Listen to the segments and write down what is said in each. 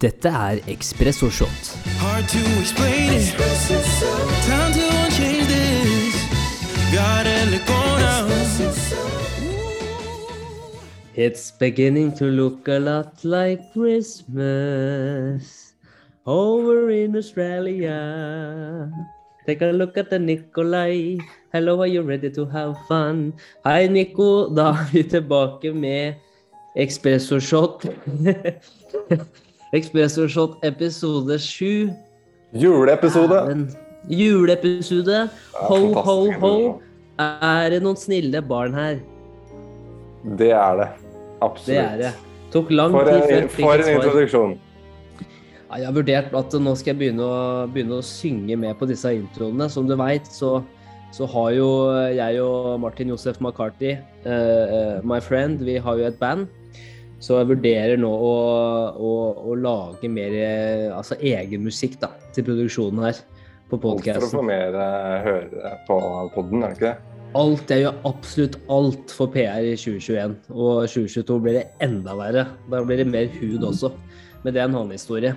Dette er Espresso Shot. It's beginning to look a lot like Christmas over in Australia. Take a look at the Nikolai. Hello, are you ready to have fun? Hei, Nico. Da er vi tilbake med Espresso Shot. Espresso Shot episode 7. Juleepisode. Juleepisode. Ho, ho, ho. Er det noen snille barn her? Det er det. Absolutt. Det er det. Tok lang For tid før fikk for en introduksjon. Ja, jeg har vurdert at nå skal jeg begynne å, begynne å synge med på disse introene. Som du veit, så, så har jo jeg og Martin Josef McCarthy, uh, my friend, vi har jo et band. Så jeg vurderer nå å, å, å lage mer altså egen musikk da, til produksjonen her på For å få mer eh, høre på podden, er det ikke det? Alt, jeg gjør absolutt alt for PR i 2021. Og 2022 blir det enda verre. Da blir det mer hud også. Men det er en annen historie.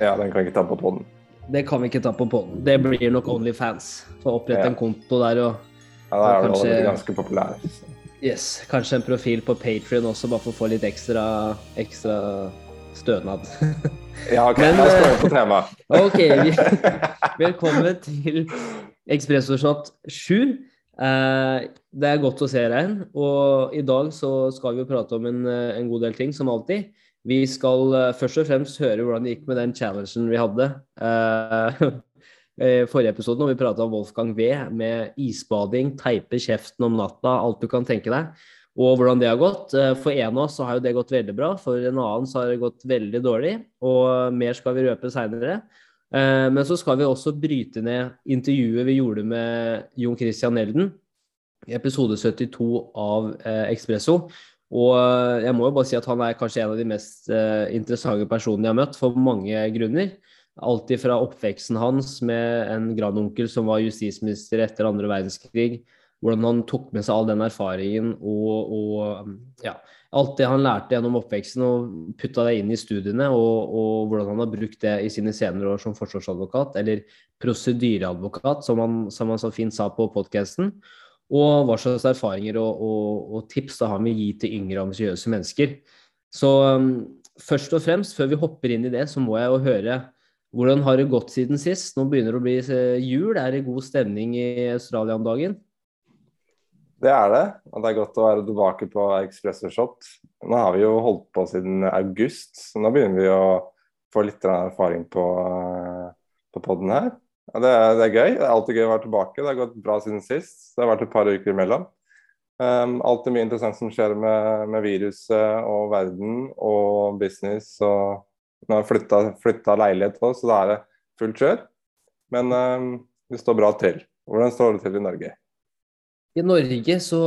Ja, den kan vi ikke ta på podden. Det kan vi ikke ta på podden. Det blir nok Onlyfans. Få opprette Ja. en konto der og Ja, da er du Kanskje- ganske populær. Yes, kanskje en profil på Patrion også, bare for å få litt ekstra, ekstra stønad. Ja, ok, Men, jeg står eh, på temaet. OK, velkommen til Ekspressorshot 7. Eh, det er godt å se deg igjen. Og i dag så skal vi prate om en, eh, en god del ting, som alltid. Vi skal først og fremst høre hvordan det gikk med den challengen vi hadde. Eh, forrige episode når vi prata om Wolfgang V med isbading, teipe kjeften om natta, alt du kan tenke deg. Og hvordan det har gått. Eh, For en av oss så har jo det gått veldig bra, for en annen så har det gått veldig dårlig. Og mer skal vi røpe seinere. Men så skal vi også bryte ned intervjuet vi gjorde med Jon Christian Elden episode 72 av eh, Expresso. Og eh, jeg må jo bare si at han er kanskje en av de mest eh, interessante personene jeg har møtt, for mange grunner. Alt ifra oppveksten hans med en grandonkel som var justisminister etter andre verdenskrig, hvordan han tok med seg all den erfaringen og, og ja, alt det han lærte gjennom oppveksten og putta det inn i studiene, og, og hvordan han har brukt det i sine senere år som forsvarsadvokat, eller prosedyreadvokat, som han, som han så fint sa på podkasten. Og hva slags erfaringer og, og, tips da han vil gi til yngre ambisiøse mennesker. Så um, først og fremst, før vi hopper inn i det, så må jeg jo høre hvordan har det gått siden sist? Nå begynner det å bli eh, jul. Er det god stemning i Australia om dagen? Det er det. Og det er godt å være tilbake på Expresso Shot. Nå har vi jo holdt på siden august, så nå begynner vi å få litt erfaring på, eh, på podden her. Ja, det, er, det er gøy. Det er alltid gøy å være tilbake. Det har gått bra siden sist. Det har vært et par uker imellom. Um, alltid mye interessant som skjer med, med viruset og verden og business. Og nå har jeg flytta leilighet òg, så da er det fullt kjør. Men um, det står bra til. Hvordan står det til i Norge? I Norge så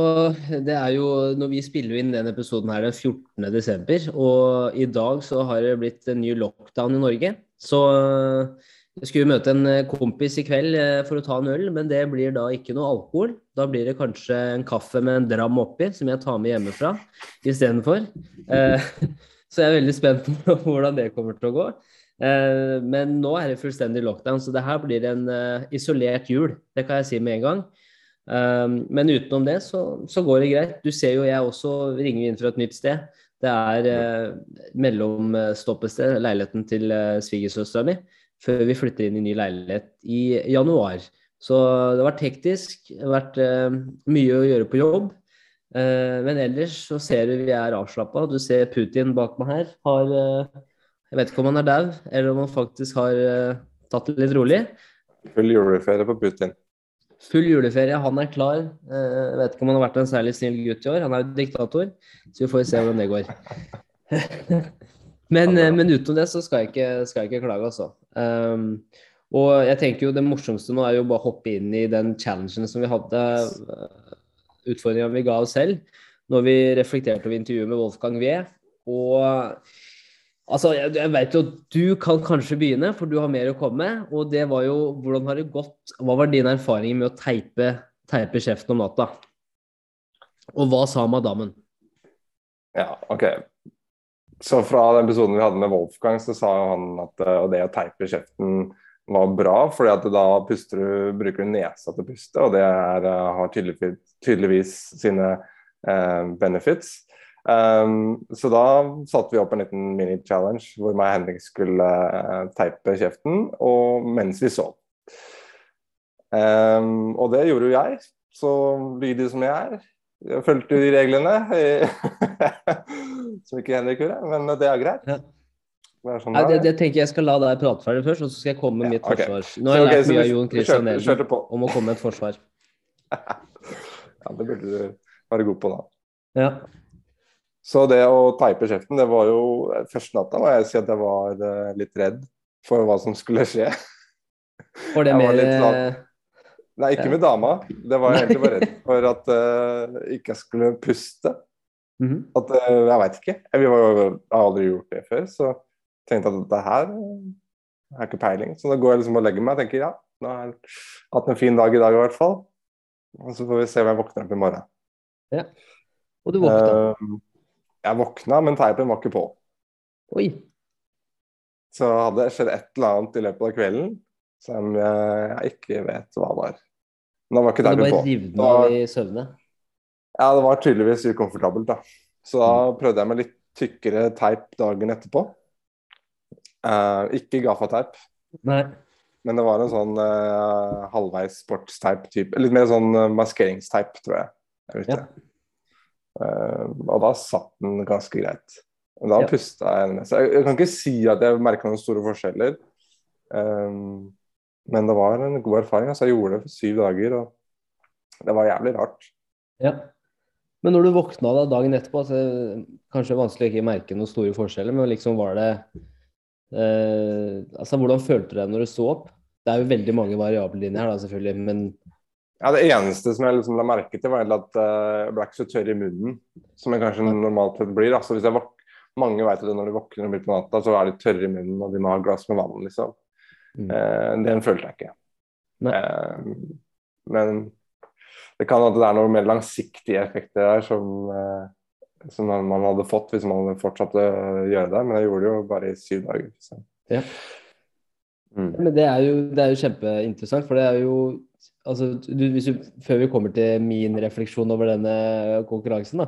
Det er jo Når vi spiller inn denne episoden her den 14. desember, og i dag så har det blitt en ny lockdown i Norge. Så jeg skulle møte en kompis i kveld eh, for å ta en øl, men det blir da ikke noe alkohol. Da blir det kanskje en kaffe med en dram oppi, som jeg tar med hjemmefra istedenfor. Eh, så jeg er veldig spent på hvordan det kommer til å gå. Eh, men nå er det fullstendig lockdown, så det her blir en eh, isolert jul. Det kan jeg si med en gang. Um, men utenom det så, så går det greit. Du ser jo jeg også ringer inn fra et nytt sted. Det er mellom mellomstoppested, leiligheten til eh, svigersøstera mi, før vi flytter inn i ny leilighet i januar. Så det har vært hektisk. Det har vært eh, mye å gjøre på jobb. Eh, men ellers så ser du vi er avslappa. Du ser Putin bak meg her. Har eh, Jeg vet ikke om han er dau, eller om han faktisk har eh, tatt det litt rolig. Full juleferie på Putin. Full juleferie, han er klar. Jeg vet ikke om han har vært en særlig snill gutt i år. Han er jo diktator, så vi får se hvordan det går. men, men utenom det så skal jeg ikke, skal jeg ikke klage, altså. Um, og jeg tenker jo det morsomste nå er jo bare å hoppe inn i den challengen som vi hadde, utfordringa vi ga oss selv, når vi reflekterte over intervjuet med Wolfgang V. Og Altså, jeg, jeg vet jo at du kan kanskje begynne, for du har mer å komme med. Og det var jo hvordan har det gått Hva var dine erfaringer med å teipe, teipe kjeften om natta? Og hva sa madammen? Ja, OK. så fra den episoden vi hadde med Wolfgang, så sa han at uh, det å teipe kjeften var bra, fordi at da puster du, bruker du nesa til å puste, og det er, uh, har tydeligvis, tydeligvis sine eh, benefits. Um, så da satte vi opp en liten mini-challenge hvor meg og Henrik skulle uh, teipe kjeften og mens vi sov. Um, og det gjorde jo jeg, så lydig som jeg er. Jeg fulgte de reglene, som ikke Henrik gjorde, men det er greit. Sånn Nei, det det, er. tenker jeg skal la deg prate ferdig først, og så skal jeg komme med mitt Ja, ok. forsvar. Nå har jeg okay, lært mye av Jon Christian Nelen om å komme med et forsvar. Ja, det burde du være god på da. Ja. Så det å teipe kjeften, det var jo Første natta må jeg si at jeg var eh, litt redd for hva som skulle skje. Var det var mer eh, Nei, ikke med dama. Det var jeg egentlig bare redd for at uh, ikke jeg skulle puste. mhm. At, uh, jeg veit ikke. Jeg, vi var, har aldri gjort det før, så tenkte at dette her er har ikke peiling. Så da går jeg liksom og legger meg og tenker ja, nå har jeg hatt en fin dag i dag i hvert fall. Og så får vi se om jeg våkner opp i morgen. Ja. Og du våkna. Uh, jeg våkna, men teipen var ikke på. Oi. Så hadde det skjedd et eller annet i løpet av kvelden som jeg, ikke vet hva var. Men da var ikke Det teipen bare på. rivna av i søvne. Ja, det var tydeligvis ukomfortabelt, da. Så da prøvde jeg med litt tykkere teip dagen etterpå. Eh, ikke gaffateip, men det var en sånn uh, halvveis sportsteip type. Litt mer sånn uh, maskeringsteip, tror jeg. jeg vet Ja. Eh, og da satt den ganske greit. Og da Ja. pusta jeg Så jeg, jeg kan ikke si at jeg merka noen store forskjeller. Um, men det var en god erfaring. Altså, jeg gjorde det for syv dager, og det var jævlig rart. Ja. Men når du våkna da dagen etterpå, så er det kanskje vanskelig å ikke merke noen store forskjeller, men liksom var det eh, Altså, hvordan følte du deg når du så opp? Det er jo veldig mange variabler inni her, da, selvfølgelig, men Ja, Det eneste som jeg liksom la merke til, var at eh, jeg ble ikke så tørr i munnen som jeg kanskje normalt sett blir. Altså, hvis jeg våk Mange vet det når de våkner midt på natta, så er de tørre i munnen og de må ha et glass med vann. liksom. Mm. Eh, den følte jeg ikke. Eh, men det kan at det er noen mer langsiktige effekter der som, eh, som man hadde fått hvis man hadde fortsatt å gjøre det. Men jeg gjorde det jo bare i syv dager. Ja. Mm. Men det er jo, det er jo kjempeinteressant, for det er jo altså, du, du, Før vi kommer til min refleksjon over denne konkurransen, da,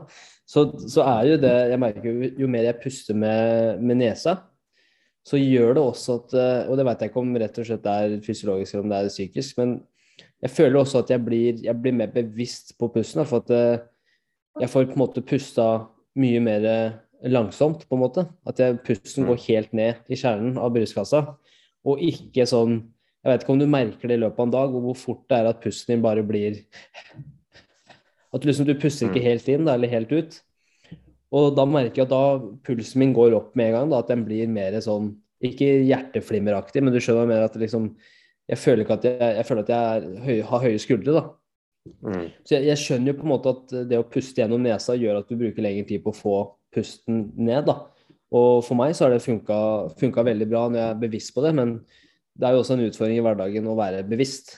så, så er jo det Jeg merker jo, jo mer jeg puster med, med nesa, så gjør det også at Og det vet jeg ikke om rett og slett er fysiologisk eller om det er psykisk, men jeg føler også at jeg blir, jeg blir mer bevisst på pusten. Da, for at jeg får på en måte pusta mye mer langsomt, på en måte. At jeg, pusten går helt ned i kjernen av brystkassa. Og ikke sånn Jeg vet ikke om du merker det i løpet av en dag, og hvor fort det er at pusten din bare blir At liksom du puster ikke Mm. helt inn, da, eller helt ut. Og da merker jeg at da pulsen min går opp med en gang. Da, at den blir mer sånn Ikke hjerteflimmeraktig, men du skjønner mer at liksom Jeg føler ikke at jeg, jeg, føler at jeg høy, har høye skuldre, da. Mm. Så jeg, jeg skjønner jo på en måte at det å puste gjennom nesa gjør at du bruker lengre tid på å få pusten ned, da. Og for meg så har det funka, funka veldig bra når jeg er bevisst på det, men det er jo også en utfordring i hverdagen å være bevisst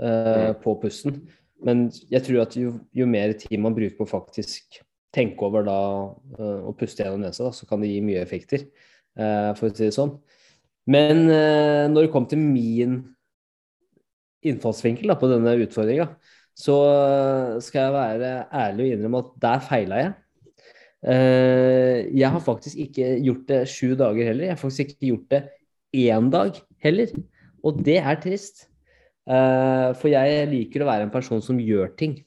eh, på pusten. Men jeg tror at jo, jo mer tid man bruker på faktisk tenke over da eh, å puste gjennom nesa, da, så kan det gi mye effekter, eh, for å si det sånn. Men eh, når det kom til min innfallsvinkel da, på denne utfordringa, så eh, skal jeg være ærlig og innrømme at der feila jeg. Eh, jeg har faktisk ikke gjort det sju dager heller. Jeg har faktisk ikke gjort det én dag heller. Og det er trist. Eh, for jeg liker å være en person som gjør ting.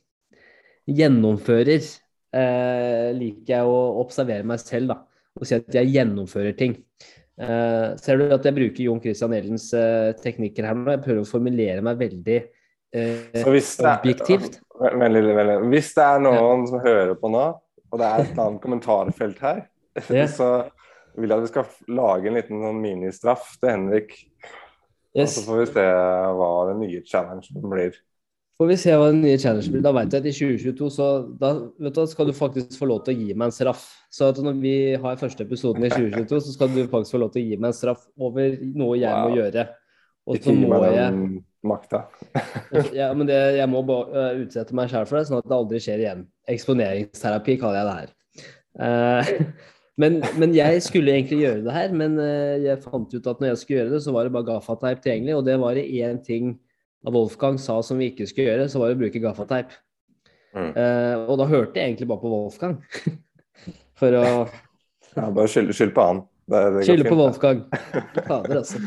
Gjennomfører. liker jeg å observere meg selv da, og si at jeg gjennomfører ting. Ser du at jeg bruker Jon Christian Eldens eh, teknikker her nå? Jeg prøver å formulere meg veldig eh, objektivt. Veldig, veldig. Hvis det er noen som hører på nå, og det er et annet kommentarfelt her, Ja. så vil jeg at vi skal lage en liten sånn ministraff til Henrik. Og så får vi se hva den nye challengen blir. Får vi se hva den nye challenge blir. Da vet jeg at i 2022 så da vet du, skal du faktisk få lov til å gi meg en straff. Så når vi har første episoden i 2022, så skal du faktisk få lov til å gi meg en straff over noe jeg må gjøre. Og så må jeg makta. ja, men det, jeg må bare øh, utsette meg sjøl for det, sånn at det aldri skjer igjen. Eksponeringsterapi kaller jeg det her. Uh, Men, men jeg skulle egentlig gjøre det her, men eh, jeg fant ut at når jeg skulle gjøre det, så var det bare gaffateip tilgjengelig, og det var det én ting av Wolfgang sa som vi ikke skulle gjøre, så var det å bruke gaffateip. Mm. Uh, og da hørte jeg egentlig bare på Wolfgang. For å Ja, bare skyld, på han. Skylde på. Wolfgang. Fader, altså.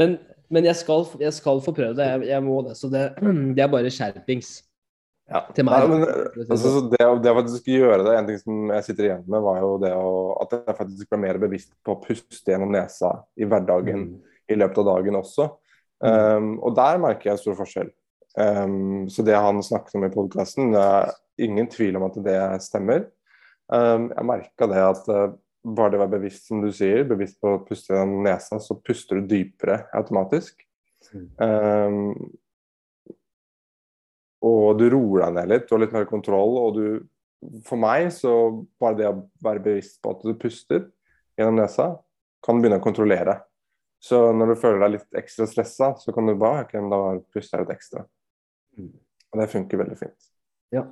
Men, men jeg, skal, jeg skal få prøve det. Jeg, jeg må det. Så det, det er bare skjerpings. Ja. Til meg. Nei, men, altså, så det, å- det å faktisk gjøre det, en ting som jeg sitter igjen med, var jo det å, at jeg faktisk ble mer bevisst på å puste gjennom nesa i hverdagen Mm. i løpet av dagen også. Um, og der merker jeg stor forskjell. Um, så det han snakket om i podkasten, det er ingen tvil om at det stemmer. Um, jeg merka det at uh, bare det å være bevisst, som du sier, bevisst på å puste gjennom nesa, så puster du dypere automatisk. Um, og du roer deg ned litt, du har litt mer kontroll. Og du For meg så bare det å være bevisst på at du puster gjennom nesa, kan du begynne å kontrollere. Så når du føler deg litt ekstra stressa, så kan du bare okay, da puster jeg litt ekstra. Mm. Og det funker veldig fint. Ja.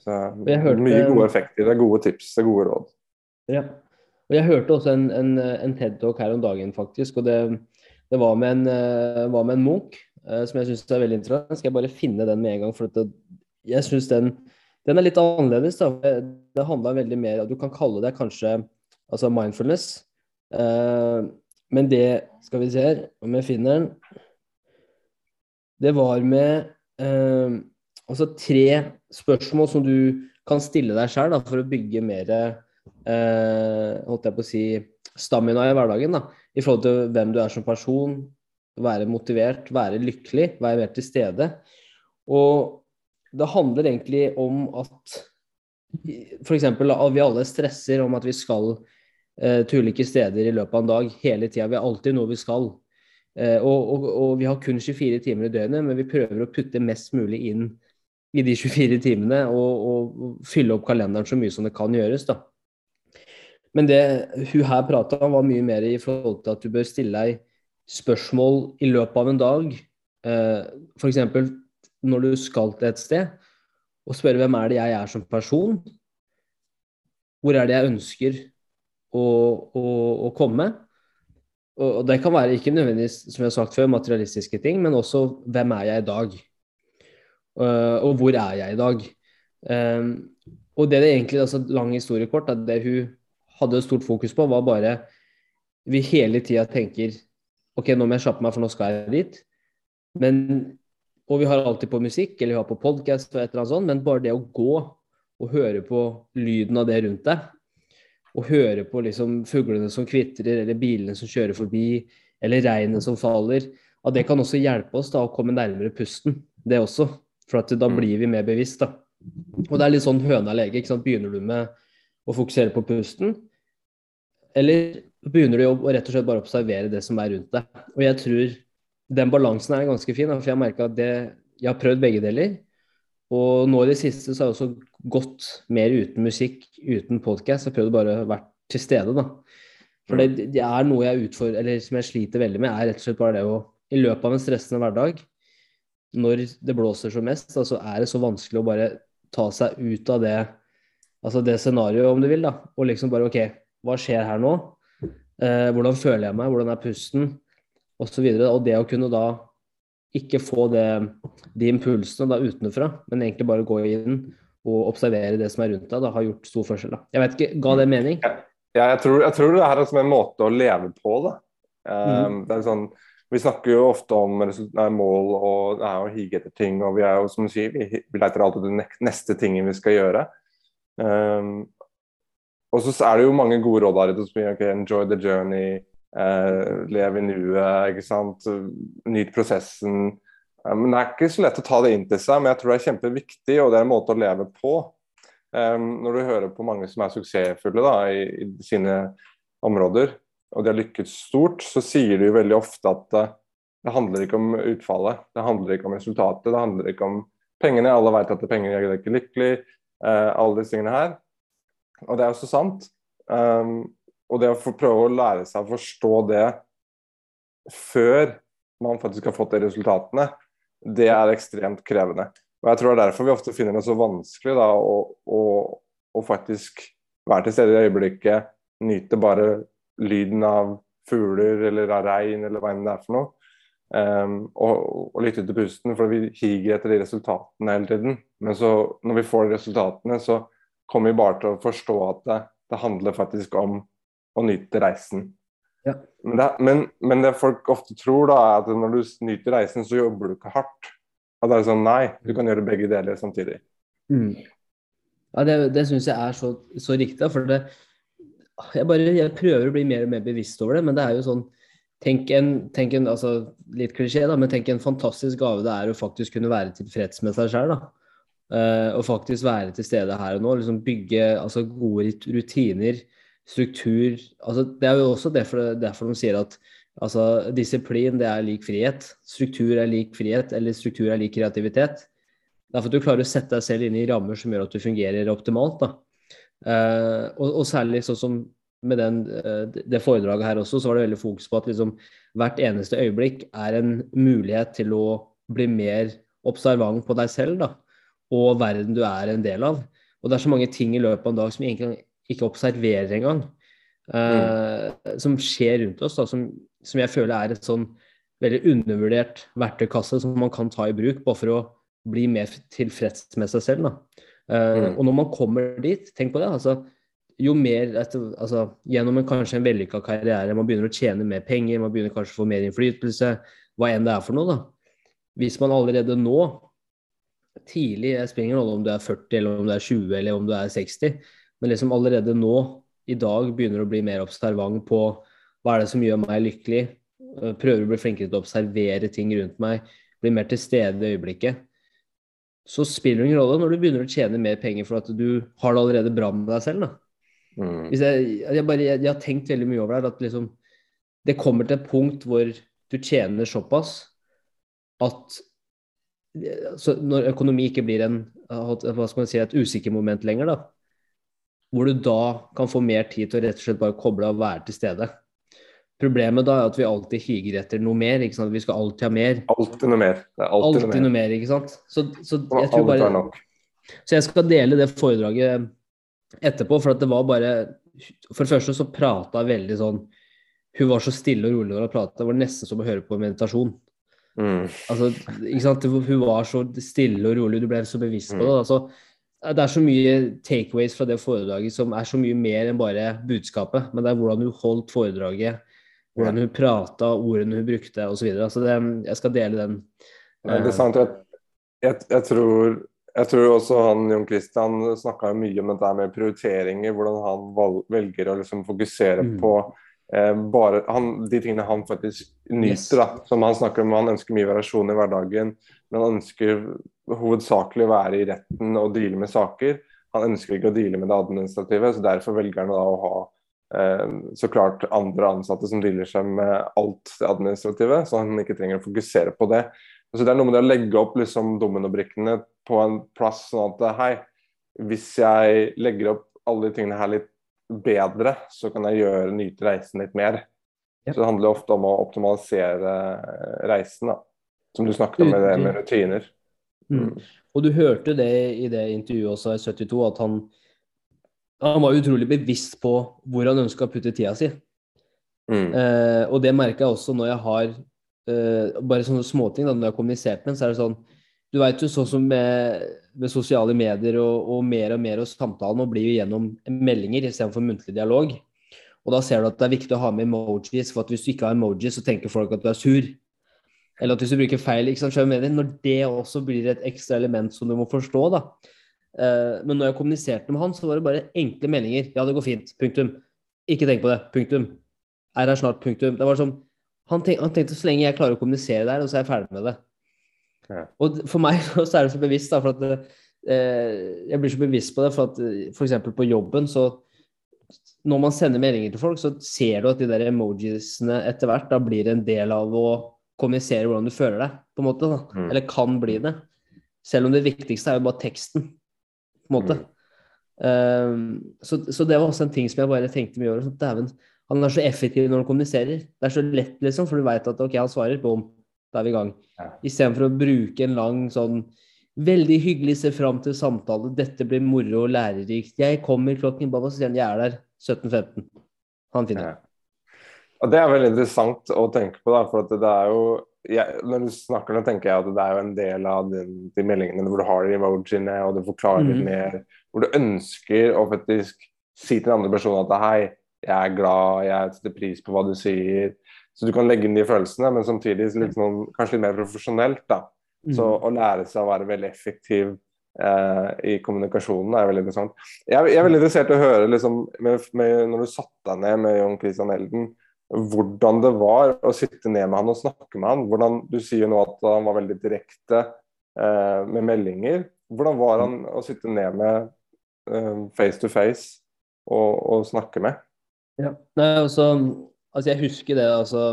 Så hørte- Mye gode effekter, det er gode tips, det er gode råd. Ja. Og jeg hørte også en, en, en TED-talk her om dagen, faktisk. Og det, det var, med en, eh, var med en Munch, eh, som jeg syns er veldig interessant. Skal jeg bare finne den med en gang? For det, jeg syns den, den er litt annerledes. Da. Det, handla veldig mer Du kan kalle det kanskje altså mindfulness. Eh, men det Skal vi se her, om jeg finner den. Det var med altså tre spørsmål som du kan stille deg sjøl for å bygge mer holdt jeg på å si, stamina i hverdagen. da, I forhold til hvem du er som person, være motivert, være lykkelig, være mer til stede. Og det handler egentlig om at f.eks. at vi alle stresser om at vi skal eh, til ulike steder i løpet av en dag hele tida. Vi har alltid noe vi skal. Eh, og, og, og vi har kun 24 timer i døgnet, men vi prøver å putte mest mulig inn i de 24 timene og, og fylle opp kalenderen så mye som det kan gjøres. da. Men det hun her prata om, var mye mer i forhold til at du bør stille deg spørsmål i løpet av en dag. Eh, F.eks. når du skal til et sted, og spørre hvem er det jeg er som person? Hvor er det jeg ønsker å, å, å komme? Og, det kan være ikke nødvendigvis, som jeg har sagt før, materialistiske ting, men også hvem er jeg i dag? Eh, og hvor er jeg i dag? Um, og det det egentlig, altså lang historie kort, at det hun hadde stort fokus på, var bare Vi hele tida tenker OK, nå må jeg kjappe meg, for nå skal jeg dit. Men, og vi har alltid på musikk, eller vi har på podkast og et eller annet sånt, men bare det å gå og høre på lyden av det rundt deg, og høre på liksom fuglene som kvitrer, eller bilene som kjører forbi, eller regnet som faller, at det kan også hjelpe oss da å komme nærmere pusten, det også. For at da blir vi mer bevisst, da. Og det er litt sånn høna lege. ikke sant? Begynner du med å fokusere på pusten, eller begynner du å rett og slett bare observere det som er rundt deg? Og jeg tror den balansen er ganske fin, for jeg har merka at det, jeg har prøvd begge deler. Og nå i det siste så har jeg også gått mer uten musikk, uten podkast. Jeg prøvd bare å være til stede, da. For det, det er noe jeg utfordrer, eller som jeg sliter veldig med, er rett og slett bare det å I løpet av en stressende hverdag, når det blåser som mest, så altså er det så vanskelig å bare ta seg ut av det altså det scenarioet, om du vil, da. Og liksom bare OK, hva skjer her nå? Eh, hvordan føler jeg meg? Hvordan er pusten? Og så videre. Og det å kunne da ikke få det, de impulsene da utenfra, men egentlig bare gå inn og observere det som er rundt deg, da har gjort stor forskjell. da. Jeg vet ikke, Ga det mening? Ja, jeg, tror, jeg tror det her er som en måte å leve på. da. Um, mm. det er sånn, Vi snakker jo ofte om nei, mål og det er å hige etter ting. og Vi er jo, som du sier, vi, vi leter alltid etter neste tingen vi skal gjøre. Um, og så er det jo mange gode råd der ute som sier okay, enjoy the journey, uh, lev i nuet, ikke sant. Nyt prosessen. Men det er ikke så lett å ta det inn til seg, men jeg tror det er kjempeviktig, og det er en måte å leve på. Um, når du hører på mange som er suksessfulle da, i, i sine områder, og de har lykkes stort, så sier de jo veldig ofte at uh, det handler ikke om utfallet, det handler ikke om resultatet, det handler ikke om pengene. Alle vet at penger gjør deg ikke lykkelig, alle disse tingene her. Og det er jo så sant. Um, og det å prøve å lære seg å forstå det før man faktisk har fått de resultatene, det er ekstremt krevende. Og jeg tror det er derfor vi ofte finner det så vanskelig da, å, å, å faktisk være til stede i øyeblikket, nyte bare lyden av fugler eller av regn eller hva enn det er for noe. Um, og, og lytte til pusten, for vi higer etter de resultatene hele tiden. Men så når vi får de resultatene, så kommer vi bare til å forstå at det, det handler faktisk om å nyte reisen. Ja. Men, det, men, men, det, folk ofte tror, da, er at når du nyter reisen, så jobber du ikke hardt. At det er sånn Nei, du kan gjøre begge deler samtidig. Mm. Ja, det, det syns jeg er så, så riktig. For det, jeg, bare, jeg prøver å bli mer og mer bevisst over det, men det er jo sånn Tenk en, tenk en altså, litt klisjé, da, men tenk en fantastisk gave det er å faktisk kunne være tilfreds med seg sjøl. Uh, og faktisk være til stede her og nå. liksom Bygge altså, gode rutiner, struktur. altså Det er jo også derfor, derfor de sier at altså, disiplin det er lik frihet. Struktur er lik frihet, eller struktur er lik kreativitet. Det er for at du klarer å sette deg selv inn i rammer som gjør at du fungerer optimalt. da. Uh, og, og, særlig sånn som med den, uh, det foredraget her også, så var det veldig fokus på at liksom, hvert eneste øyeblikk er en mulighet til å bli mer observant på deg selv. da og verden du er en del av. Og det er så mange ting i løpet av en dag som vi egentlig ikke observerer engang. Uh, mm. Som skjer rundt oss, da, som, som, jeg føler er et sånn veldig undervurdert verktøykasse som man kan ta i bruk bare for å bli mer tilfreds med seg selv. Da. Uh, mm. Og når man kommer dit, tenk på det. altså jo mer etter, altså, Gjennom en, kanskje en vellykka karriere, man begynner å tjene mer penger, man begynner kanskje å få mer innflytelse, hva enn det er for noe. da. Hvis man allerede nå tidlig. jeg spiller ingen rolle om du er 40 eller om du er 20 eller om du er 60. Men liksom allerede nå, i dag, begynner å bli mer observant på hva er det som gjør meg lykkelig. Eh, prøver å bli flinkere til å observere ting rundt meg. Bli mer til stede i øyeblikket. Så spiller det ingen rolle når du begynner å tjene mer penger for at du har det allerede bra med deg selv. Mm. Jeg, jeg, bare, jeg, jeg, har tenkt veldig mye over det. At liksom, det kommer til et punkt hvor du tjener såpass at så når økonomi ikke blir en, hva skal man si, et usikker moment lenger, da, hvor du da kan få mer tid til å rett og slett bare koble av og være til stede. Problemet da er at vi alltid higer etter noe mer. ikke sant? Vi skal alltid ha mer. Alltid noe mer. Det er alltid, alltid noe, mer. ikke sant? Så, så jeg tror bare Så jeg skal dele det foredraget etterpå, for at det var bare For det første så prata veldig sånn Hun var så stille og rolig når hun prata. Det var nesten som å høre på meditasjon. Mm. Altså, ikke sant? Hun var så stille og rolig, du ble så bevisst på det. Mm. Altså, det er så mye takeaways fra det foredraget som er så mye mer enn bare budskapet. Men det er hvordan hun holdt foredraget, hvordan hun prata, ordene hun brukte osv. Altså jeg skal dele den. Det er sant. Jeg, jeg, jeg, tror, jeg tror også han Jon Christian snakka mye om dette med prioriteringer. Hvordan han velger å liksom fokusere mm. på eh, bare han, de tingene han faktisk nyter. Yes. da, som Han snakker om, han ønsker mye variasjon i hverdagen, men han ønsker hovedsakelig å være i retten og deale med saker. Han ønsker ikke å deale med det administrative, så derfor velger han da å ha eh, så klart andre ansatte som dealer seg med alt det administrative, så han ikke trenger å fokusere på det. Så Det er noe med det å legge opp liksom dominobrikkene på en plass sånn at hei, hvis jeg legger opp alle de tingene her litt bedre, så kan jeg gjøre nyte reisen litt mer. Så det handler ofte om å optimalisere eh, reisen, da. Som du snakket om med det med rutiner. Mm. mm. Og du hørte det i det intervjuet også i 72, at han, han var utrolig bevisst på hvor han ønska å putte tida si. Mm. Eh, og det merka jeg også når jeg har eh, bare sånne småting, da, når jeg har kommunisert med ham, så er det sånn Du veit jo sånn som med med sosiale medier og, og, mer og mer og samtalen nå blir jo gjennom meldinger istedenfor muntlig dialog. Og da ser du at det er viktig å ha med emojis, for at hvis du ikke har emojis, så tenker folk at du er sur. Eller at hvis du bruker feil ikke sant, medier, Når det også blir et ekstra element som du må forstå, da. Uh, men når jeg kommuniserte med han, så var det bare enkle meldinger. Ja, det går fint. Punktum. Ikke tenk på det. Punktum. Er her snart. Punktum. Det var sånn, han, tenk, han tenkte så lenge jeg klarer å kommunisere der, og så er jeg ferdig med det. Ja. Og for meg så er det så bevisst, da, for at eh, jeg blir så bevisst på det. For at eh, f.eks. på jobben, så når man sender meldinger til folk, så ser du at de der emojisene etter hvert da blir en del av å kommunisere hvordan du føler deg, på en måte. da, mm. Eller kan bli det. Selv om det viktigste er jo bare teksten, på en måte. Mm. Um, så, så, det var også en ting som jeg bare tenkte mye over. Dæven, han er så effektiv når han kommuniserer. Det er så lett, liksom, for du veit at ok, han svarer, bom, da er vi i gang. Ja. Istedenfor å bruke en lang sånn Veldig hyggelig, se fram til samtale. Dette blir moro og lærerikt. Jeg kommer klokken Hva sier han? Jeg er der 17.15. Han finner. Ja. Og Det er veldig interessant å tenke på, da, for at det er jo jeg, Når du snakker nå, tenker jeg at det er jo en del av de, de meldingene hvor du har de emojiene, og du forklarer Mhm. mer, hvor du ønsker å faktisk si til den andre personen at hei, jeg er glad, jeg setter pris på hva du sier. Så du kan legge inn de følelsene, men samtidig litt sånn, kanskje litt mer profesjonelt. da. Så Mm. å lære seg å være veldig effektiv eh, i kommunikasjonen er veldig interessant. Jeg, jeg er veldig interessert i å høre, liksom, med, med, når du satte deg ned med John Christian Elden, hvordan det var å sitte ned med han og snakke med han. Hvordan, du sier jo nå at han var veldig direkte eh, med meldinger. Hvordan var han å sitte ned med eh, face to face og, og snakke med? Ja. Nei, altså, altså jeg husker det altså,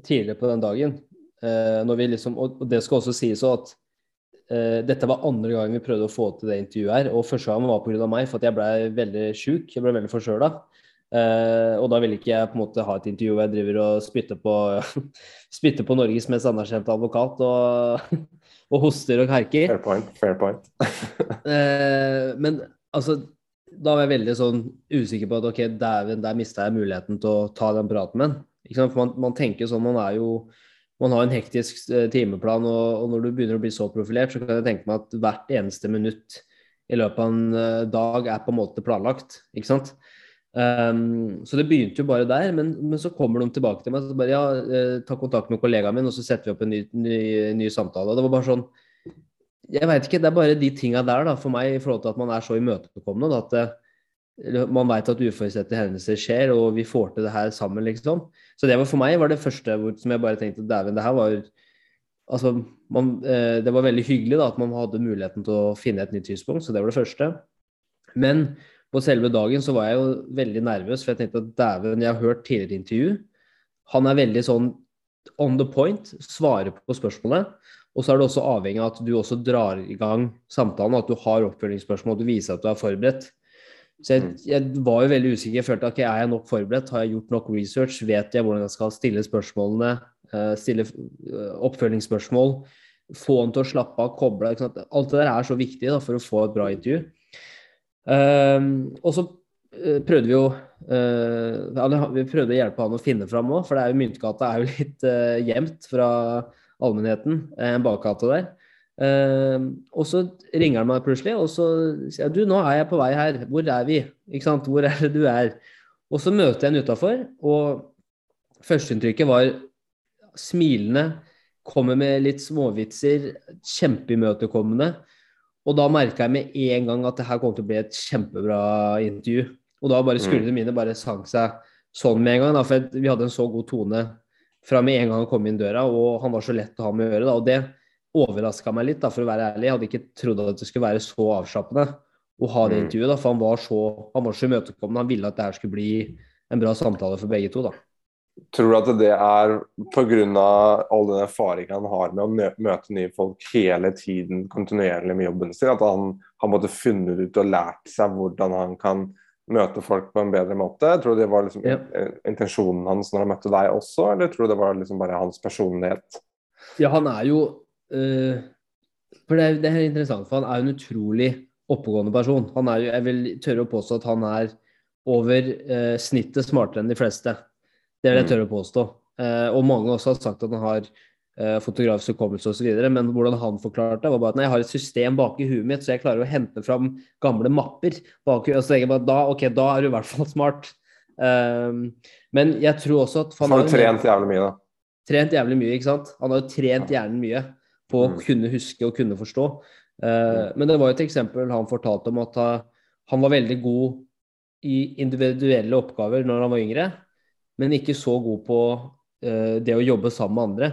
tidligere på den dagen. Eh, når vi liksom, og det skal også sies at eh, dette var andre gangen vi prøvde å få til det intervjuet her. Og første gangen var pga. meg, for at jeg ble veldig sjuk. Jeg ble veldig forkjøla. Eh, og da ville ikke jeg på en måte ha et intervju hvor jeg driver og spytter på, spytter på Norges mest anerkjente advokat og, og hoster og harker. Fair point. Fair point. Eh, men altså, da var jeg veldig sånn usikker på at ok, der, der mista jeg muligheten til å ta den praten med ham. Man, man tenker sånn, man er jo man har en hektisk eh, timeplan, og når du begynner å bli så profilert, så kan jeg tenke meg at hvert eneste minutt i løpet av en eh, dag er på en måte planlagt. ikke sant? Um, så det begynte jo bare der, men, men så kommer de tilbake til meg og bare ja, eh, ta kontakt med kollegaen min, og så setter vi opp en ny, ny, ny samtale. Og det var bare sånn Jeg veit ikke, det er bare de tinga der da, for meg i forhold til at man er så imøtekommende. at det, man veit at uforutsette hendelser skjer, og vi får til det her sammen, liksom. Så det var for meg var det første som jeg bare tenkte dæven, det her var Altså, man, eh, det var veldig hyggelig da, at man hadde muligheten til å finne et nytt tidspunkt, så det var det første. Men på selve dagen så var jeg jo veldig nervøs, for jeg tenkte at dæven, jeg har hørt tidligere intervju. Han er veldig sånn on the point, svarer på spørsmålet. Og så er det også avhengig av at du også drar i gang samtalen, at du har oppfølgingsspørsmål, at du viser at du er forberedt. Så jeg, jeg var jo veldig usikker. Jeg følte ok, er jeg nok forberedt? Har jeg gjort nok research? Vet jeg hvordan jeg skal stille spørsmålene? eh, Stille eh, oppfølgingsspørsmål? Få han til å slappe av, koble av. Alt det der er så viktig da, for å få et bra intervju. Um, og så eh, prøvde vi jo uh, Vi prøvde å hjelpe han å finne fram òg, for det er jo Myntgata er jo litt uh, gjemt fra allmennheten. eh, En bakgate der. Ehm, og så ringer han meg plutselig, og så sier jeg du, nå er jeg på vei her. Hvor er vi? Ikke sant? Hvor er det du er? Og så møter jeg ham utafor, og førsteinntrykket var smilende, kommer med litt småvitser, kjempeimøtekommende. Og da merka jeg med en gang at det her kom til å bli et kjempebra intervju. Og da bare skuldrene mine bare sank seg sånn med en gang. Da, for vi hadde en så god tone fra med en gang han kom inn døra, og han var så lett å ha med å gjøre. Da, og det overraska meg litt, da, for å være ærlig. Jeg hadde ikke trodd at det skulle være så avslappende å ha det Mm. intervjuet. Da, for han var så, han var så imøtekommende. Han ville at det her skulle bli en bra samtale for begge to. da. Tror du at det er pga. all den erfaringen han har med å møte nye folk hele tiden, kontinuerlig med jobben sin, at han har måttet funnet ut og lært seg hvordan han kan møte folk på en bedre måte? Tror du det var liksom eh, intensjonen hans når han møtte deg også, eller tror du det var liksom bare hans personlighet? Ja, han er jo øh, For det er, det er interessant, for han er jo en utrolig oppegående person. Han er jo, Jeg vil tørre å påstå at han er over øh, snittet smartere enn de fleste. Det vil jeg Mm. tørre å påstå. Uh, og mange også har sagt at han har fotografisk hukommelse osv., men hvordan han forklarte det, var bare at nei, jeg har et system bak i huet mitt, så jeg klarer å hente fram gamle mapper. bak og så tenker jeg bare, da, ok, da er du i hvert fall smart. Um, men jeg tror også at Han har jo trent jævlig mye, da. trent jævlig mye, ikke sant? Han har jo trent hjernen mye på å Mm. kunne huske og kunne forstå. Eh, men det var jo et eksempel han fortalte om at han var veldig god i individuelle oppgaver når han var yngre, men ikke så god på uh, det å jobbe sammen med andre.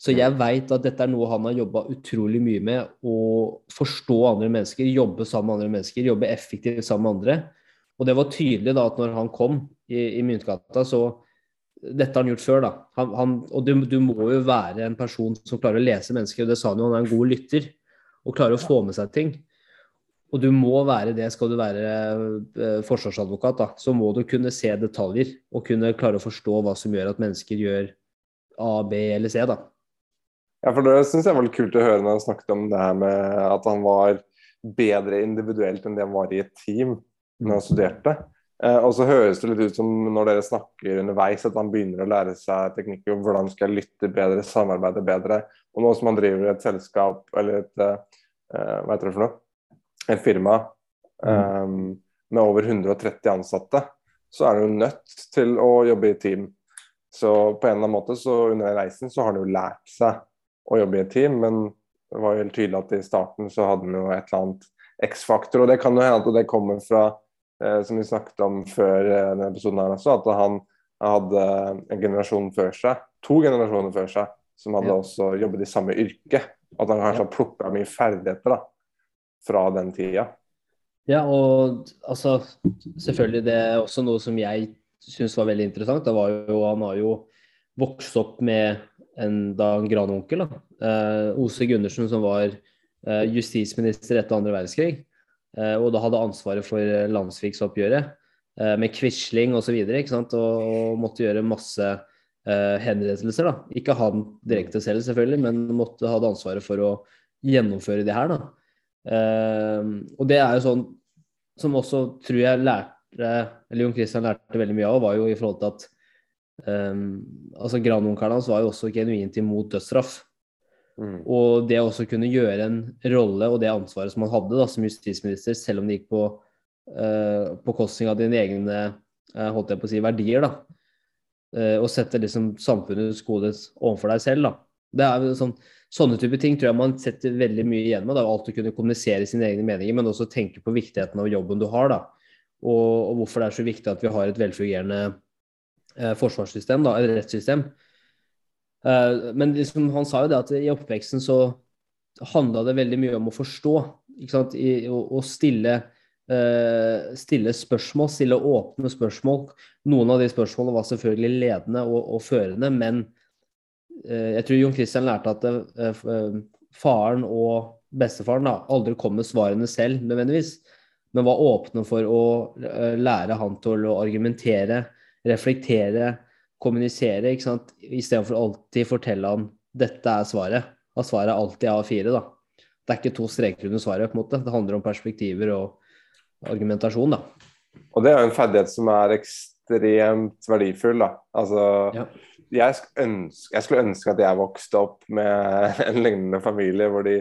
Så jeg veit at dette er noe han har jobba utrolig mye med. Å forstå andre mennesker, jobbe sammen med andre mennesker, jobbe effektivt sammen med andre. Og det var tydelig da at når han kom i, i Myntgata, så dette har han gjort før, da. Han, han, og du, du må jo være en person som klarer å lese mennesker, og det sa han jo, han er en god lytter. Og klarer å få med seg ting. Og du må være det, skal du være eh, forsvarsadvokat, da. Så må du kunne se detaljer, og kunne klare å forstå hva som gjør at mennesker gjør A, B eller C, da. Ja, for Det syns jeg var litt kult å høre når han snakket om det her med at han var bedre individuelt enn det han var i et team når han studerte. Eh, og så høres det litt ut som når dere snakker underveis at han begynner å lære seg teknikker om hvordan skal jeg lytte bedre, samarbeide bedre. Og nå som han driver et selskap eller et eh, hva heter det for noe? Et firma um, med over 130 ansatte, så er han jo nødt til å jobbe i team. Så på en eller annen måte så under reisen så har han jo lært seg å jobbe i et team, men det var jo helt tydelig at i starten så hadde han jo et eller annet X-faktor. Og det kan jo hende at det kommer fra, eh, som vi snakket om før eh, denne episoden her også, at han hadde en generasjon før seg, to generasjoner før seg, som hadde Ja. også jobbet i samme yrke. At han kanskje har plukka mye ferdigheter da, fra den tida. Ja, og altså Selvfølgelig, det er også noe som jeg syns var veldig interessant. Det var jo, han har jo vokst opp med en, da, en grandonkel. Eh, Ose Gundersen, som var eh, justisminister etter andre verdenskrig. Eh, og da hadde ansvaret for eh, landsviksoppgjøret eh, med Quisling osv. Og, og måtte gjøre masse eh, henrettelser. da. Ikke han direkte selv, selvfølgelig, men måtte hadde ansvaret for å gjennomføre det her. da. Eh, og det er jo sånn som også tror jeg lærte Eller Jon Christian lærte veldig mye av, var jo i forhold til at eh, altså Grandonkelen hans var jo også genuint imot dødsstraff. Mm. Og det å også kunne gjøre en rolle og det ansvaret som han hadde da, som justisminister, selv om det gikk på uh, på kostning av dine egne uh, holdt jeg på å si, verdier, da. uh, og sette liksom samfunnets gode overfor deg selv, da. Det er sånn, sånne type ting tror jeg man setter veldig mye igjen med. Er alt å kunne kommunisere sine egne meninger, men også tenke på viktigheten av jobben du har, da. Og, og hvorfor det er så viktig at vi har et velfungerende eh, forsvarssystem, da, et rettssystem. Eh, men liksom, han sa jo det at i oppveksten så handla det veldig mye om å forstå. Ikke sant? I, å, å stille, eh, stille spørsmål, stille åpne spørsmål. Noen av de spørsmålene var selvfølgelig ledende og, og førende, men eh, jeg tror Jon Christian lærte at eh, eh, faren og bestefaren da, aldri kom med svarene selv nødvendigvis, men var åpne for å lære han til å argumentere, reflektere, kommunisere, ikke sant? istedenfor alltid fortelle han dette er svaret. At svaret er alltid er A4, da. Det er ikke to streker under svaret, på en måte. Det handler om perspektiver og argumentasjon, da. Og det er jo en ferdighet som er ekstremt verdifull. da. Altså, Ja. Jeg, sk- ønske, jeg skulle ønske at jeg vokste opp med en lignende familie, hvor de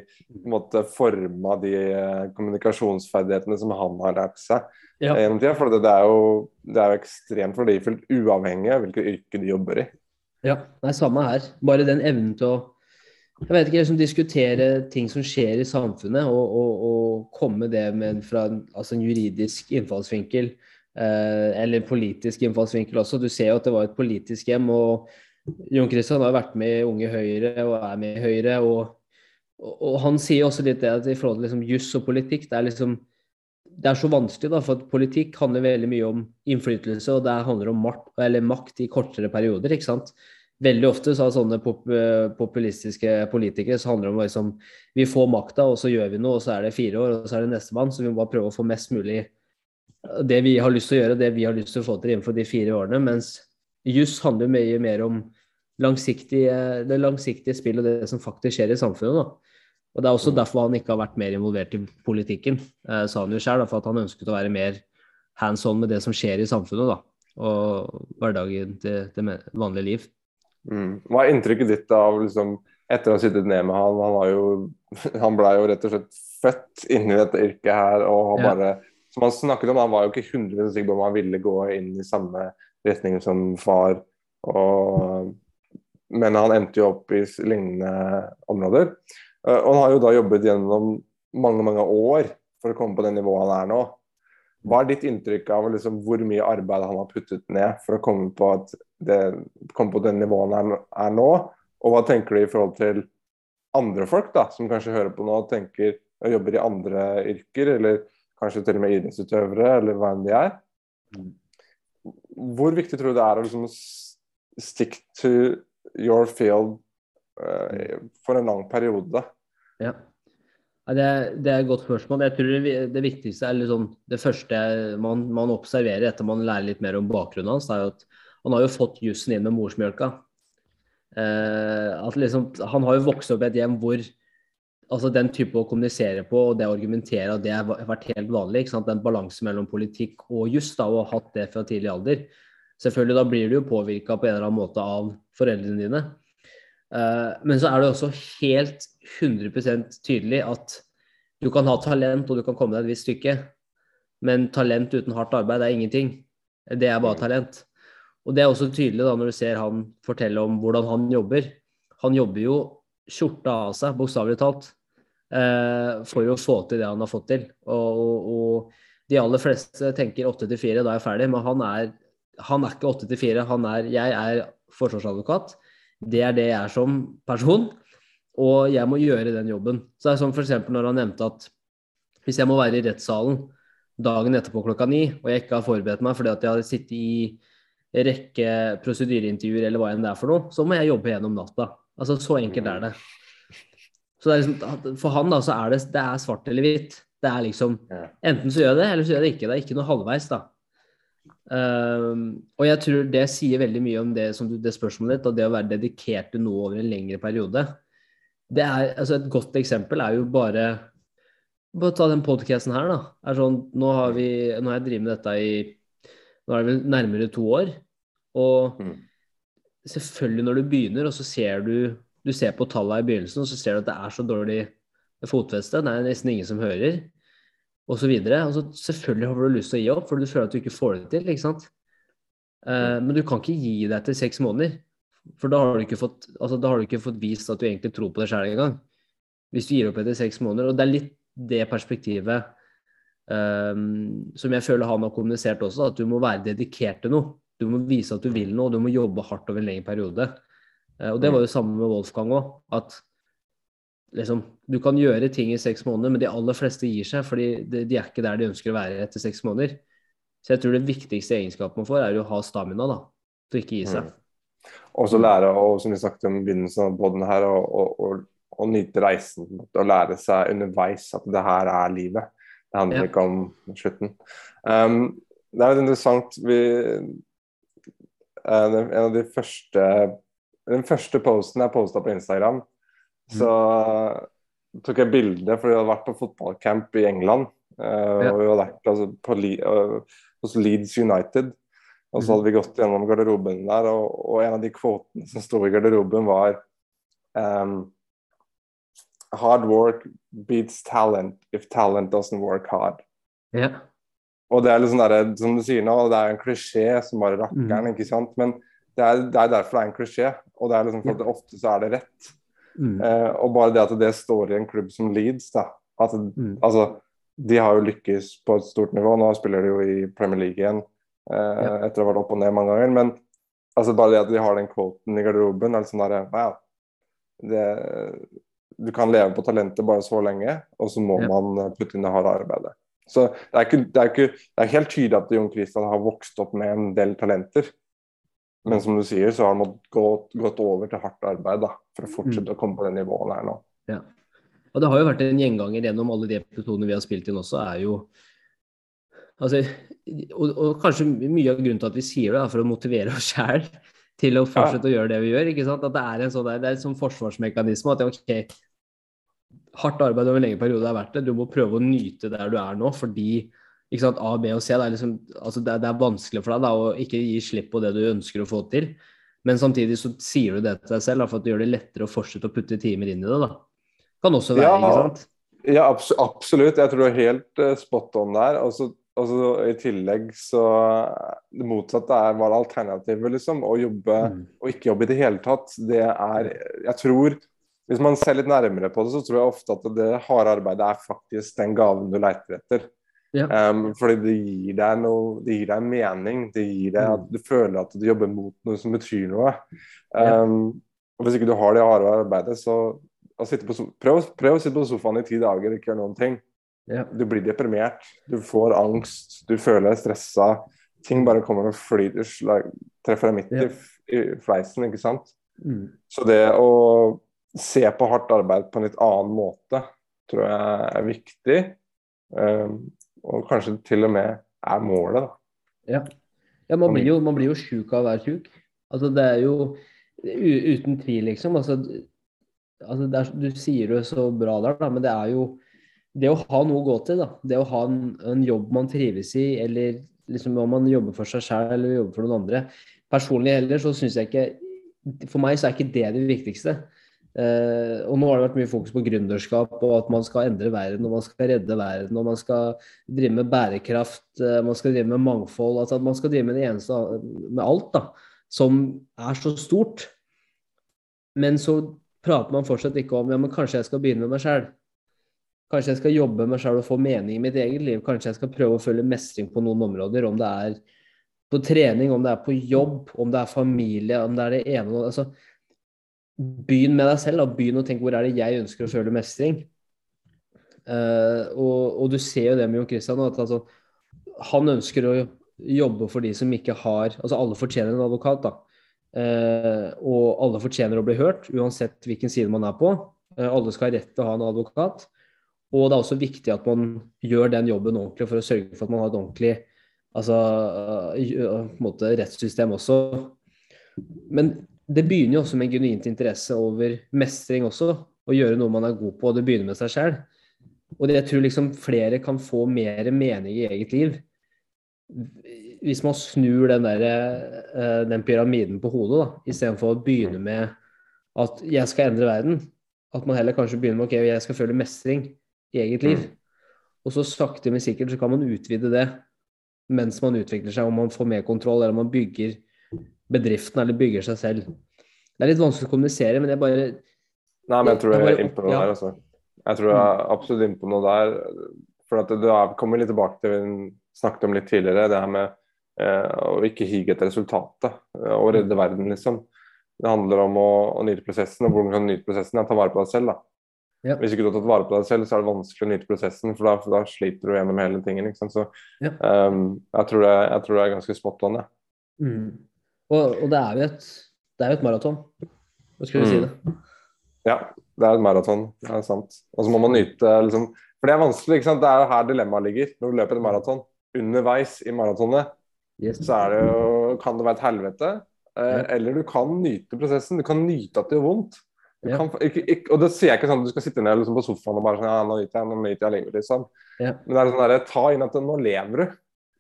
måtte forma de eh, kommunikasjonsferdighetene som han har lært seg Ja. For det, er jo, det er jo ekstremt verdifullt, uavhengig av hvilket yrke de jobber i. Ja, det er samme her. Bare den evnen til å jeg vet ikke, liksom diskutere ting som skjer i samfunnet, og, og, og komme det med fra en, altså en juridisk innfallsvinkel, eller politisk innfallsvinkel også. Du ser jo at det var et politisk hjem, og Jon Christian har vært med i Unge Høyre og er med i Høyre. Og, og, han sier også litt det at i forhold til liksom juss og politikk, det er liksom det er så vanskelig, da, for at politikk handler veldig mye om innflytelse, og det handler om makt, makt i kortere perioder. ikke sant? Veldig ofte så har sånne pop populistiske politikere så handler det om liksom, vi får makta, og så gjør vi noe, og så er det fire år, og så er det nestemann. Så vi må bare prøve å få mest mulig det vi har lyst til å gjøre, det vi har lyst til å få til innenfor de fire årene. Mens juss handler mye mer om langsiktige, det langsiktige spill og det som faktisk skjer i samfunnet. da. Og Det er også derfor han ikke har vært mer involvert i politikken, eh, sa han jo sjøl. For at han ønsket å være mer hands on med det som skjer i samfunnet. da, Og hverdagen til det vanlige liv. Mm. Hva er inntrykket ditt av liksom, etter å ha sittet ned med han? Han, jo, han ble jo rett og slett født inn i dette yrket her og har Ja. bare Som han snakket om, han var jo ikke 100 sikker på om han ville gå inn i samme retning som far. Og, men han endte jo opp i lignende områder. Eh, Og han har jo da jobbet gjennom mange, mange år for å komme på det nivået han er nå. Hva er ditt inntrykk av liksom, hvor mye arbeid han har puttet ned for å komme på, det, komme på den nivået han er nå? Og hva tenker du i forhold til andre folk da, som kanskje hører på nå og tenker og jobber i andre yrker, eller kanskje til og med idrettsutøvere, eller hva enn de er? Hvor viktig tror du det er å liksom stick to your field uh, for en lang periode? Ja. Det, det er et godt spørsmål. Jeg tror det, det viktigste er liksom, det første man, man observerer etter man lærer litt mer om bakgrunnen hans, er jo at han har jo fått jussen inn med morsmjølka. Eh, at liksom, han har jo vokst opp i et hjem hvor altså den type å kommunisere på og det å argumentere, det har vært helt vanlig. ikke sant? Den balansen mellom politikk og juss, og hatt det fra tidlig alder. Selvfølgelig, da blir du jo påvirka på en eller annen måte av foreldrene dine. Uh, men så er det også helt 100% tydelig at du kan ha talent og du kan komme deg et visst stykke, men talent uten hardt arbeid er ingenting. Det er bare talent. Og det er også tydelig da når du ser han fortelle om hvordan han jobber. Han jobber jo skjorta av seg, bokstavelig talt, eh, for å få til det han har fått til. Og, og, og de aller fleste tenker 8 til 4, da er jeg ferdig. Men han er, han er ikke 8 til 4. Han er, jeg er forsvarsadvokat. Det er det jeg er som person. Og jeg må gjøre den jobben. Så det er som f.eks. når han nevnte at hvis jeg må være i rettssalen dagen etterpå klokka ni, og jeg ikke har forberedt meg fordi at jeg har sittet i rekke prosedyreintervjuer eller hva enn det er for noe, så må jeg jobbe gjennom natta. Altså Så enkelt er det. Så det liksom, For han da, så er det, det er svart eller hvitt. Det er liksom Enten så gjør jeg det, eller så gjør jeg det ikke. Det er ikke noe halvveis, da. Um, og jeg tror det sier veldig mye om det, som du, det spørsmålet ditt, og det å være dedikert til noe over en lengre periode. Det er, altså Et godt eksempel er jo bare bare ta den podkasten her, da. Er sånn, nå, har vi, nå har jeg drevet med dette i nå er det vel nærmere to år. Og mm. selvfølgelig når du begynner, og så ser du du ser på tallene i begynnelsen, så ser du at det er så dårlig fotfeste. Det er nesten ingen som hører, osv. Altså, selvfølgelig har du lyst til å gi opp, for du føler at du ikke får det til. ikke sant? Uh, men du kan ikke gi deg etter seks måneder. For da har, du ikke fått, altså, da har du ikke fått vist at du egentlig tror på det sjøl engang. Hvis du gir opp etter seks måneder. Og det er litt det perspektivet um, som jeg føler han har kommunisert også, at du må være dedikert til noe. Du må vise at du vil noe, og du må jobbe hardt over en lengre periode. Uh, og det var jo samme med Wolfgang òg. At liksom, du kan gjøre ting i seks måneder, men de aller fleste gir seg, fordi de, de, er ikke der de ønsker å være etter seks måneder. Så jeg tror det viktigste egenskapen man får, er å ha stamina, da. Til å ikke gi seg. Mm. Og så lære, og som vi snakket om i begynnelsen av båten her, å å nyte reisen og lære seg underveis at det her er livet. Det handler ja. ikke om slutten. Um, det er jo interessant vi, uh, En av de første Den første posten jeg posta på Instagram, mm. så uh, tok jeg bilde, for vi hadde vært på fotballcamp i England. Uh, ja. og Vi hadde vært altså, på, hos Leeds United. Og så mm. hadde vi gått gjennom garderoben der, og, og en av de kvotene som sto i garderoben, var um, hard work beats talent if talent doesn't work hard. Ja. Og det er sånn der, som du sier nå, det er en klisjé som bare rakkeren, mm. ikke sant. Men det er, det er, derfor det er en klisjé, og det er liksom for at det ofte så er det rett. Mm. Eh, og bare det at det står i en klubb som Leeds, da. At, mm. altså, de har jo lykkes på et stort nivå. Nå spiller de jo i Premier League igjen eh, ja. etter å ha vært opp og ned mange ganger. Men altså, bare det at de har den quoten i garderoben, er litt sånn derre Wow. Det, du kan leve på talentet bare så lenge, og så må ja. man putte inn det harde arbeidet. Så det er, ikke, det, er ikke, det er, helt tydelig at Jon Christian har vokst opp med en del talenter. Men som du sier, så har han gått, gått over til hardt arbeid da, for å fortsette mm. å komme på det nivået han er nå. Ja. Og det har jo vært en gjenganger gjennom alle de episodene vi har spilt inn også, er jo altså, og, og, kanskje mye av grunnen til at vi sier det, er for å motivere oss sjæl til å fortsette ja. å gjøre det vi gjør. ikke sant? At det er en sånn, det er en sånn forsvarsmekanisme. at ok, hardt arbeid over en lengre periode er verdt det. Du må prøve å nyte der du er nå, fordi ikke sant, A, B og C det er, liksom, altså det, det er vanskelig for deg da, å ikke gi slipp på det du ønsker å få til. Men samtidig så sier du det til deg selv da, for at det gjør det lettere å fortsette å putte timer inn i det. da. Kan også være, ja, ikke sant? Ja, absolutt. Jeg tror du er helt uh, spot on der. Altså, altså, I tillegg så Det motsatte er, hva er alternativet, liksom. Å jobbe mm. og ikke jobbe i det hele tatt. Det er Jeg tror hvis man ser litt nærmere på det, så tror jeg ofte at det harde arbeidet er faktisk den gaven du leiter etter. Ja. Um, fordi det gir deg noe, det gir deg en mening. Det gir deg at mm. du føler at du jobber mot noe som betyr noe. Um, ja. og Hvis ikke du har det harde arbeidet, så på, prøv, prøv, å sitte på sofaen i ti dager og ikke gjøre noen ting. Ja. Du blir deprimert, du får angst, du føler deg stressa. Ting bare kommer og flyter, slag, treffer deg midt i, i fleisen, ikke sant. Mm. Så det å se på hardt arbeid på en litt annen måte, tror jeg er viktig. Um, og kanskje til og med er målet, da. Ja, ja man, blir jo, man blir jo sjuk av å være sjuk. Altså, det er jo uten tvil, liksom. Altså, altså er, Du sier det så bra der, da, men det er jo det å ha noe å gå til, da. Det å ha en, en jobb man trives i, eller liksom om man jobber for seg selv eller jobber for noen andre. Personlig heller så syns jeg ikke For meg så er ikke det det viktigste. Uh, og nå har det vært mye fokus på gründerskap og at man skal endre verden og man skal redde verden og man skal drive med bærekraft, uh, man skal drive med mangfold. altså At man skal drive med det eneste med alt da, som er så stort. Men så prater man fortsatt ikke om ja, men kanskje jeg skal begynne med meg sjøl. Kanskje jeg skal jobbe med meg sjøl og få mening i mitt eget liv. Kanskje jeg skal prøve å følge mestring på noen områder. Om det er på trening, om det er på jobb, om det er familie, om det er det ene altså, Begynn med deg selv. Da. Begynn å tenke hvor er det jeg ønsker å føle mestring. Uh, og, og, du ser jo det med Jon Christian. At altså, han ønsker å jobbe for de som ikke har Altså alle fortjener en advokat, da. Uh, og alle fortjener å bli hørt, uansett hvilken side man er på. Uh, alle skal ha rett til å ha en advokat. Og det er også viktig at man gjør den jobben ordentlig for å sørge for at man har et ordentlig altså, måte, rettssystem også. Men det begynner jo også med genuint interesse over mestring også. Å gjøre noe man er god på, og det begynner med seg sjøl. Og jeg tror liksom flere kan få mer mening i eget liv hvis man snur den, der, eh, den pyramiden på hodet, da, istedenfor å begynne med at jeg skal endre verden. At man heller kanskje begynner med ok, jeg skal føle mestring i eget liv. Mm. Og så sakte, men sikkert så kan man utvide det mens man utvikler seg, om man får mer kontroll, eller om man bygger bedriften eller bygger seg selv. Det er litt vanskelig å kommunisere, men jeg bare Nei, men jeg tror jeg, jeg er inne på noe ja. der, altså. Jeg tror jeg er absolutt inne på noe der. For at du er, kommer litt tilbake til det vi snakket om litt tidligere, det her med eh, å ikke hige etter resultatet eh, og redde verden, liksom. Det handler om å, å nyte prosessen, og hvordan kan du nyte prosessen? Ja, ta vare på deg selv, da. Ja. Hvis ikke du har tatt vare på deg selv, så er det vanskelig å nyte prosessen, for da, for da sliter du gjennom hele tingen. Ikke sant? Så ja. um, jeg, tror det, jeg, tror det, er ganske spot on, ja. Mm. Og, og, det er jo et, det er et maraton. Hva skal vi mm. si det? Ja, det er et maraton. Det er sant. Og så må man nyte liksom For det er vanskelig, ikke sant. Det er jo her dilemmaet ligger når du løper et maraton. Underveis i maratonet yes. så det jo, kan det være et helvete. Eh, ja. Eller du kan nyte prosessen. Du kan nyte at det gjør vondt. Ja. Kan, ikke, ikke, og det sier jeg ikke sånn at du skal sitte ned liksom, på sofaen og bare sånn, ja, nå nyter jeg, nå nyter jeg lenge, liksom. Ja. Men det er sånn derre ta inn at nå lever du.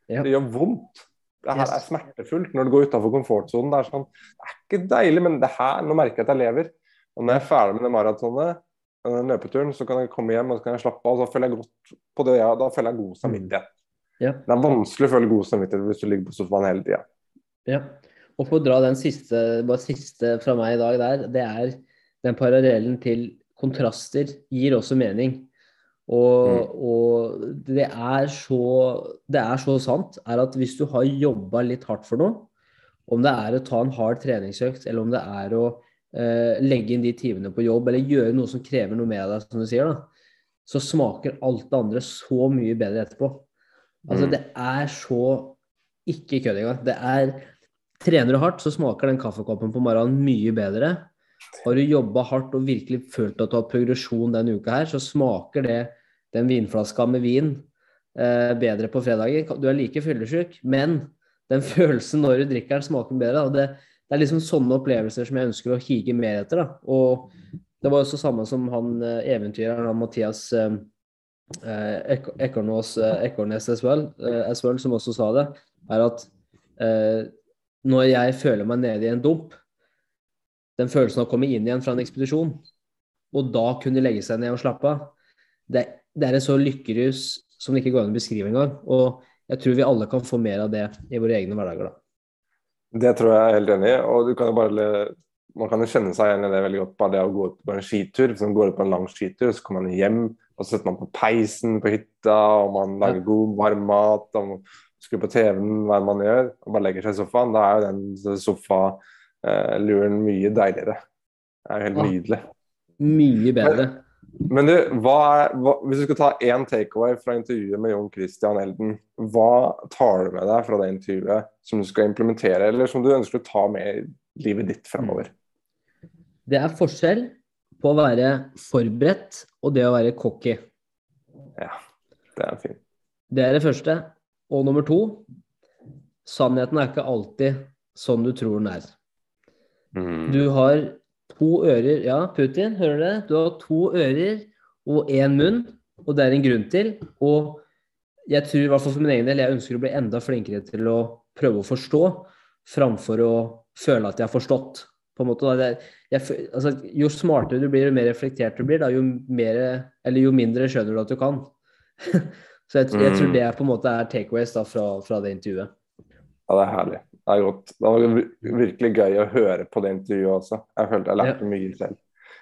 Det gjør vondt. Det her er smertefullt når du går utafor komfortsonen. Det er sånn, det er ikke deilig, men det her, nå merker jeg at jeg lever. Og når jeg er ferdig med det maratonet, den løpeturen, så kan jeg komme hjem og så kan jeg slappe av. så føler jeg godt på det, ja, Da føler jeg god mm. samvittighet. Ja. Det er vanskelig å føle god samvittighet hvis du ligger på sofaen hele tida. Ja. Og for å dra den siste, bare siste fra meg i dag der, det er den parallellen til kontraster gir også mening. Og, mm. og det, er så, det er så sant er at hvis du har jobba litt hardt for noe, om det er å ta en hard treningsøkt, eller om det er å eh, legge inn de timene på jobb, eller gjøre noe som krever noe med deg, som du sier, da, så smaker alt det andre så mye bedre etterpå. Altså, mm. det er så ikke kødd engang. Det er Trener du hardt, så smaker den kaffekoppen på morgenen mye bedre. Har du jobba hardt og virkelig følt at du har progresjon denne uka her, så smaker det den vinflaska med vin eh, bedre på fredager. Du er like fyllesyk, men den følelsen når du drikker den, smaker bedre. Det, det, er liksom sånne opplevelser som jeg ønsker å hige mer etter. Da. Og det var også samme som han eh, eventyreren, han Mathias eh, eh Ekornes, eh, Ekornes as well, as well, som også sa det, er at eh, når jeg føler meg nede i en dump, den følelsen av å komme inn igjen fra en ekspedisjon, og da kunne legge seg ned og slappe av, det, det er en så lykkerus som det ikke går an å beskrive engang. Og jeg tror vi alle kan få mer av det i våre egne hverdager. da. Det tror jeg er helt enig i. og kan bare, Man kan jo kjenne seg igjen i det veldig godt. Bare det å gå ut på en skitur. Hvis man går ut på en lang skitur, så kommer man hjem, og så setter man på peisen på hytta, og man lager god, varm mat. og man skrur på TV-en, hva man gjør, og bare legger seg i sofaen. Da er jo den sofaluren mye deiligere. Det er jo helt nydelig. Mye bedre. Men, men du, er, hva, hvis du skal ta én takeaway fra intervjuet med Jon Christian Elden, hva tar du med deg fra det intervjuet som du skal implementere, eller som du ønsker å ta med i livet ditt fremover? Det er forskjell på å være forberedt og det å være cocky. Ja, det er fint. Det er det første. Og nummer to sannheten er ikke alltid sånn du tror den er. Mm. Du har to ører Ja, Putin, hører du det? Du har to ører og én munn, og det er en grunn til. Og jeg tror, i hvert fall for min egen del, jeg ønsker å bli enda flinkere til å prøve å forstå, framfor å føle at jeg har forstått. På en måte. Det, jeg, altså, jo smartere du blir, jo mer reflektert du blir, da, jo, mer, eller jo mindre skjønner du at du kan. Så jeg, jeg tror Mm. det på en måte er takeaways da, fra, fra det intervjuet. Ja, det er herlig. Det er godt. Det var virkelig gøy å høre på det intervjuet også. Jeg følte jeg lærte mye selv.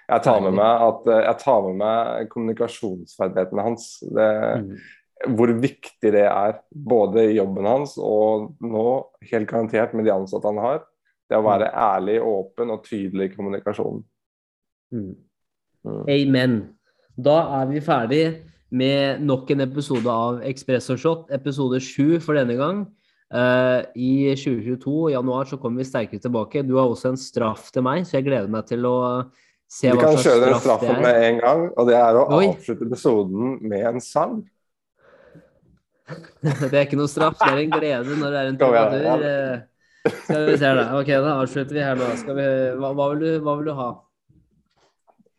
Jeg tar med meg, at, eh, jeg tar med meg kommunikasjonsferdighetene hans. Det, Mm. Hvor viktig det er, både i jobben hans og nå, helt garantert med de ansatte han har. Det å være ærlig, åpen og tydelig i kommunikasjonen. Mm. Mm. Amen. Da er vi ferdig med nok en episode av Espresso Shot, episode sju for denne gang. Eh, I 2022, i januar, så kommer vi sterkere tilbake. Du har også en straff til meg, så jeg gleder meg til å se Vi hva kan slags kjøre den straff det straffen er. med en gang, og det er å Oi. avslutte episoden med en sang. Det er ikke noe straff, det er en glede når det er en trubadur. Eh, Skal vi se da. Ok, da avslutter vi her nå. Skal vi, hva, hva, vil du, hva vil du ha?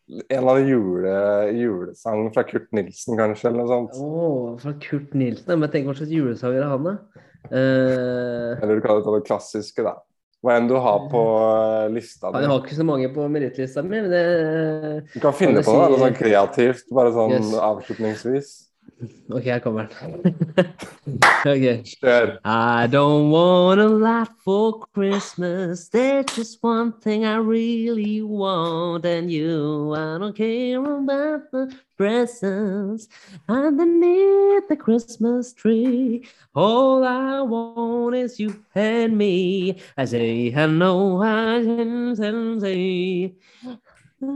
En eller annen jule, julesang fra Kurt Nilsen, kanskje, eller noe sånt. Å, fra Kurt Nilsen. Men tenk hva slags julesanger er han, da? Eh, Eller du kan ta det klassiske, da. Hva enn du har på eh, lista jeg har ikke så mange på merittlista mi, men det Du kan finne Kan på si- noe sånn kreativt, bare sånn Yes. avslutningsvis. Oh, OK, her kommer den. OK. Kjør. I don't want a lot for Christmas. There's just one thing I really want, and you. I don't care about the presents underneath the Christmas tree. All I want is you and me. I say hello, I can say. All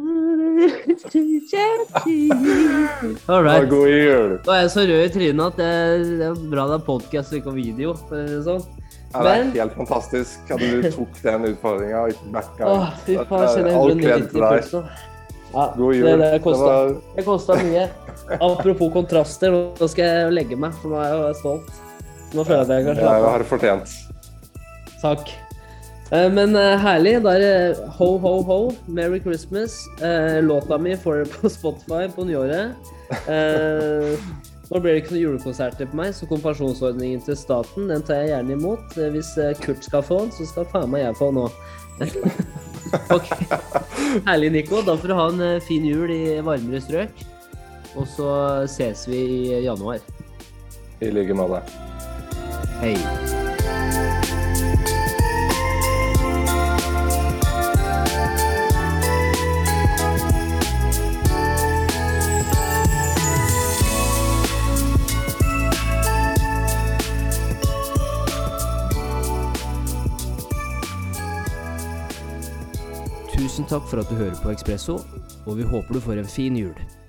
right. Nå er jeg så rød i trynet at det, det er bra det er podcast og ikke video. det Sånn. Ja, det er Men- helt fantastisk at du tok den utfordringa og ikke backa ut. All 190 til deg. Ja, God jul. Det, det, Det kosta, var- det mye. Apropos kontraster, nå skal jeg legge meg, for nå er jeg stolt. Nå føler jeg at jeg kan Jeg slappe av. har fortjent. Takk. Eh, Men eh, herlig. Da er det ho, ho, ho. Merry Christmas. Eh, låta mi får dere på Spotify på nyåret. Nå blir det ikke noen julekonserter på meg, så kompensasjonsordningen til staten den tar jeg gjerne imot. Hvis Kurt skal få den, så skal faen meg jeg få den òg. Ok. Herlig, Nico. Da får du ha en fin jul i varmere strøk. Og så ses vi i januar. I like måte. Hei. Tusen takk for at du hører på Ekspresso, og vi håper du får en fin jul.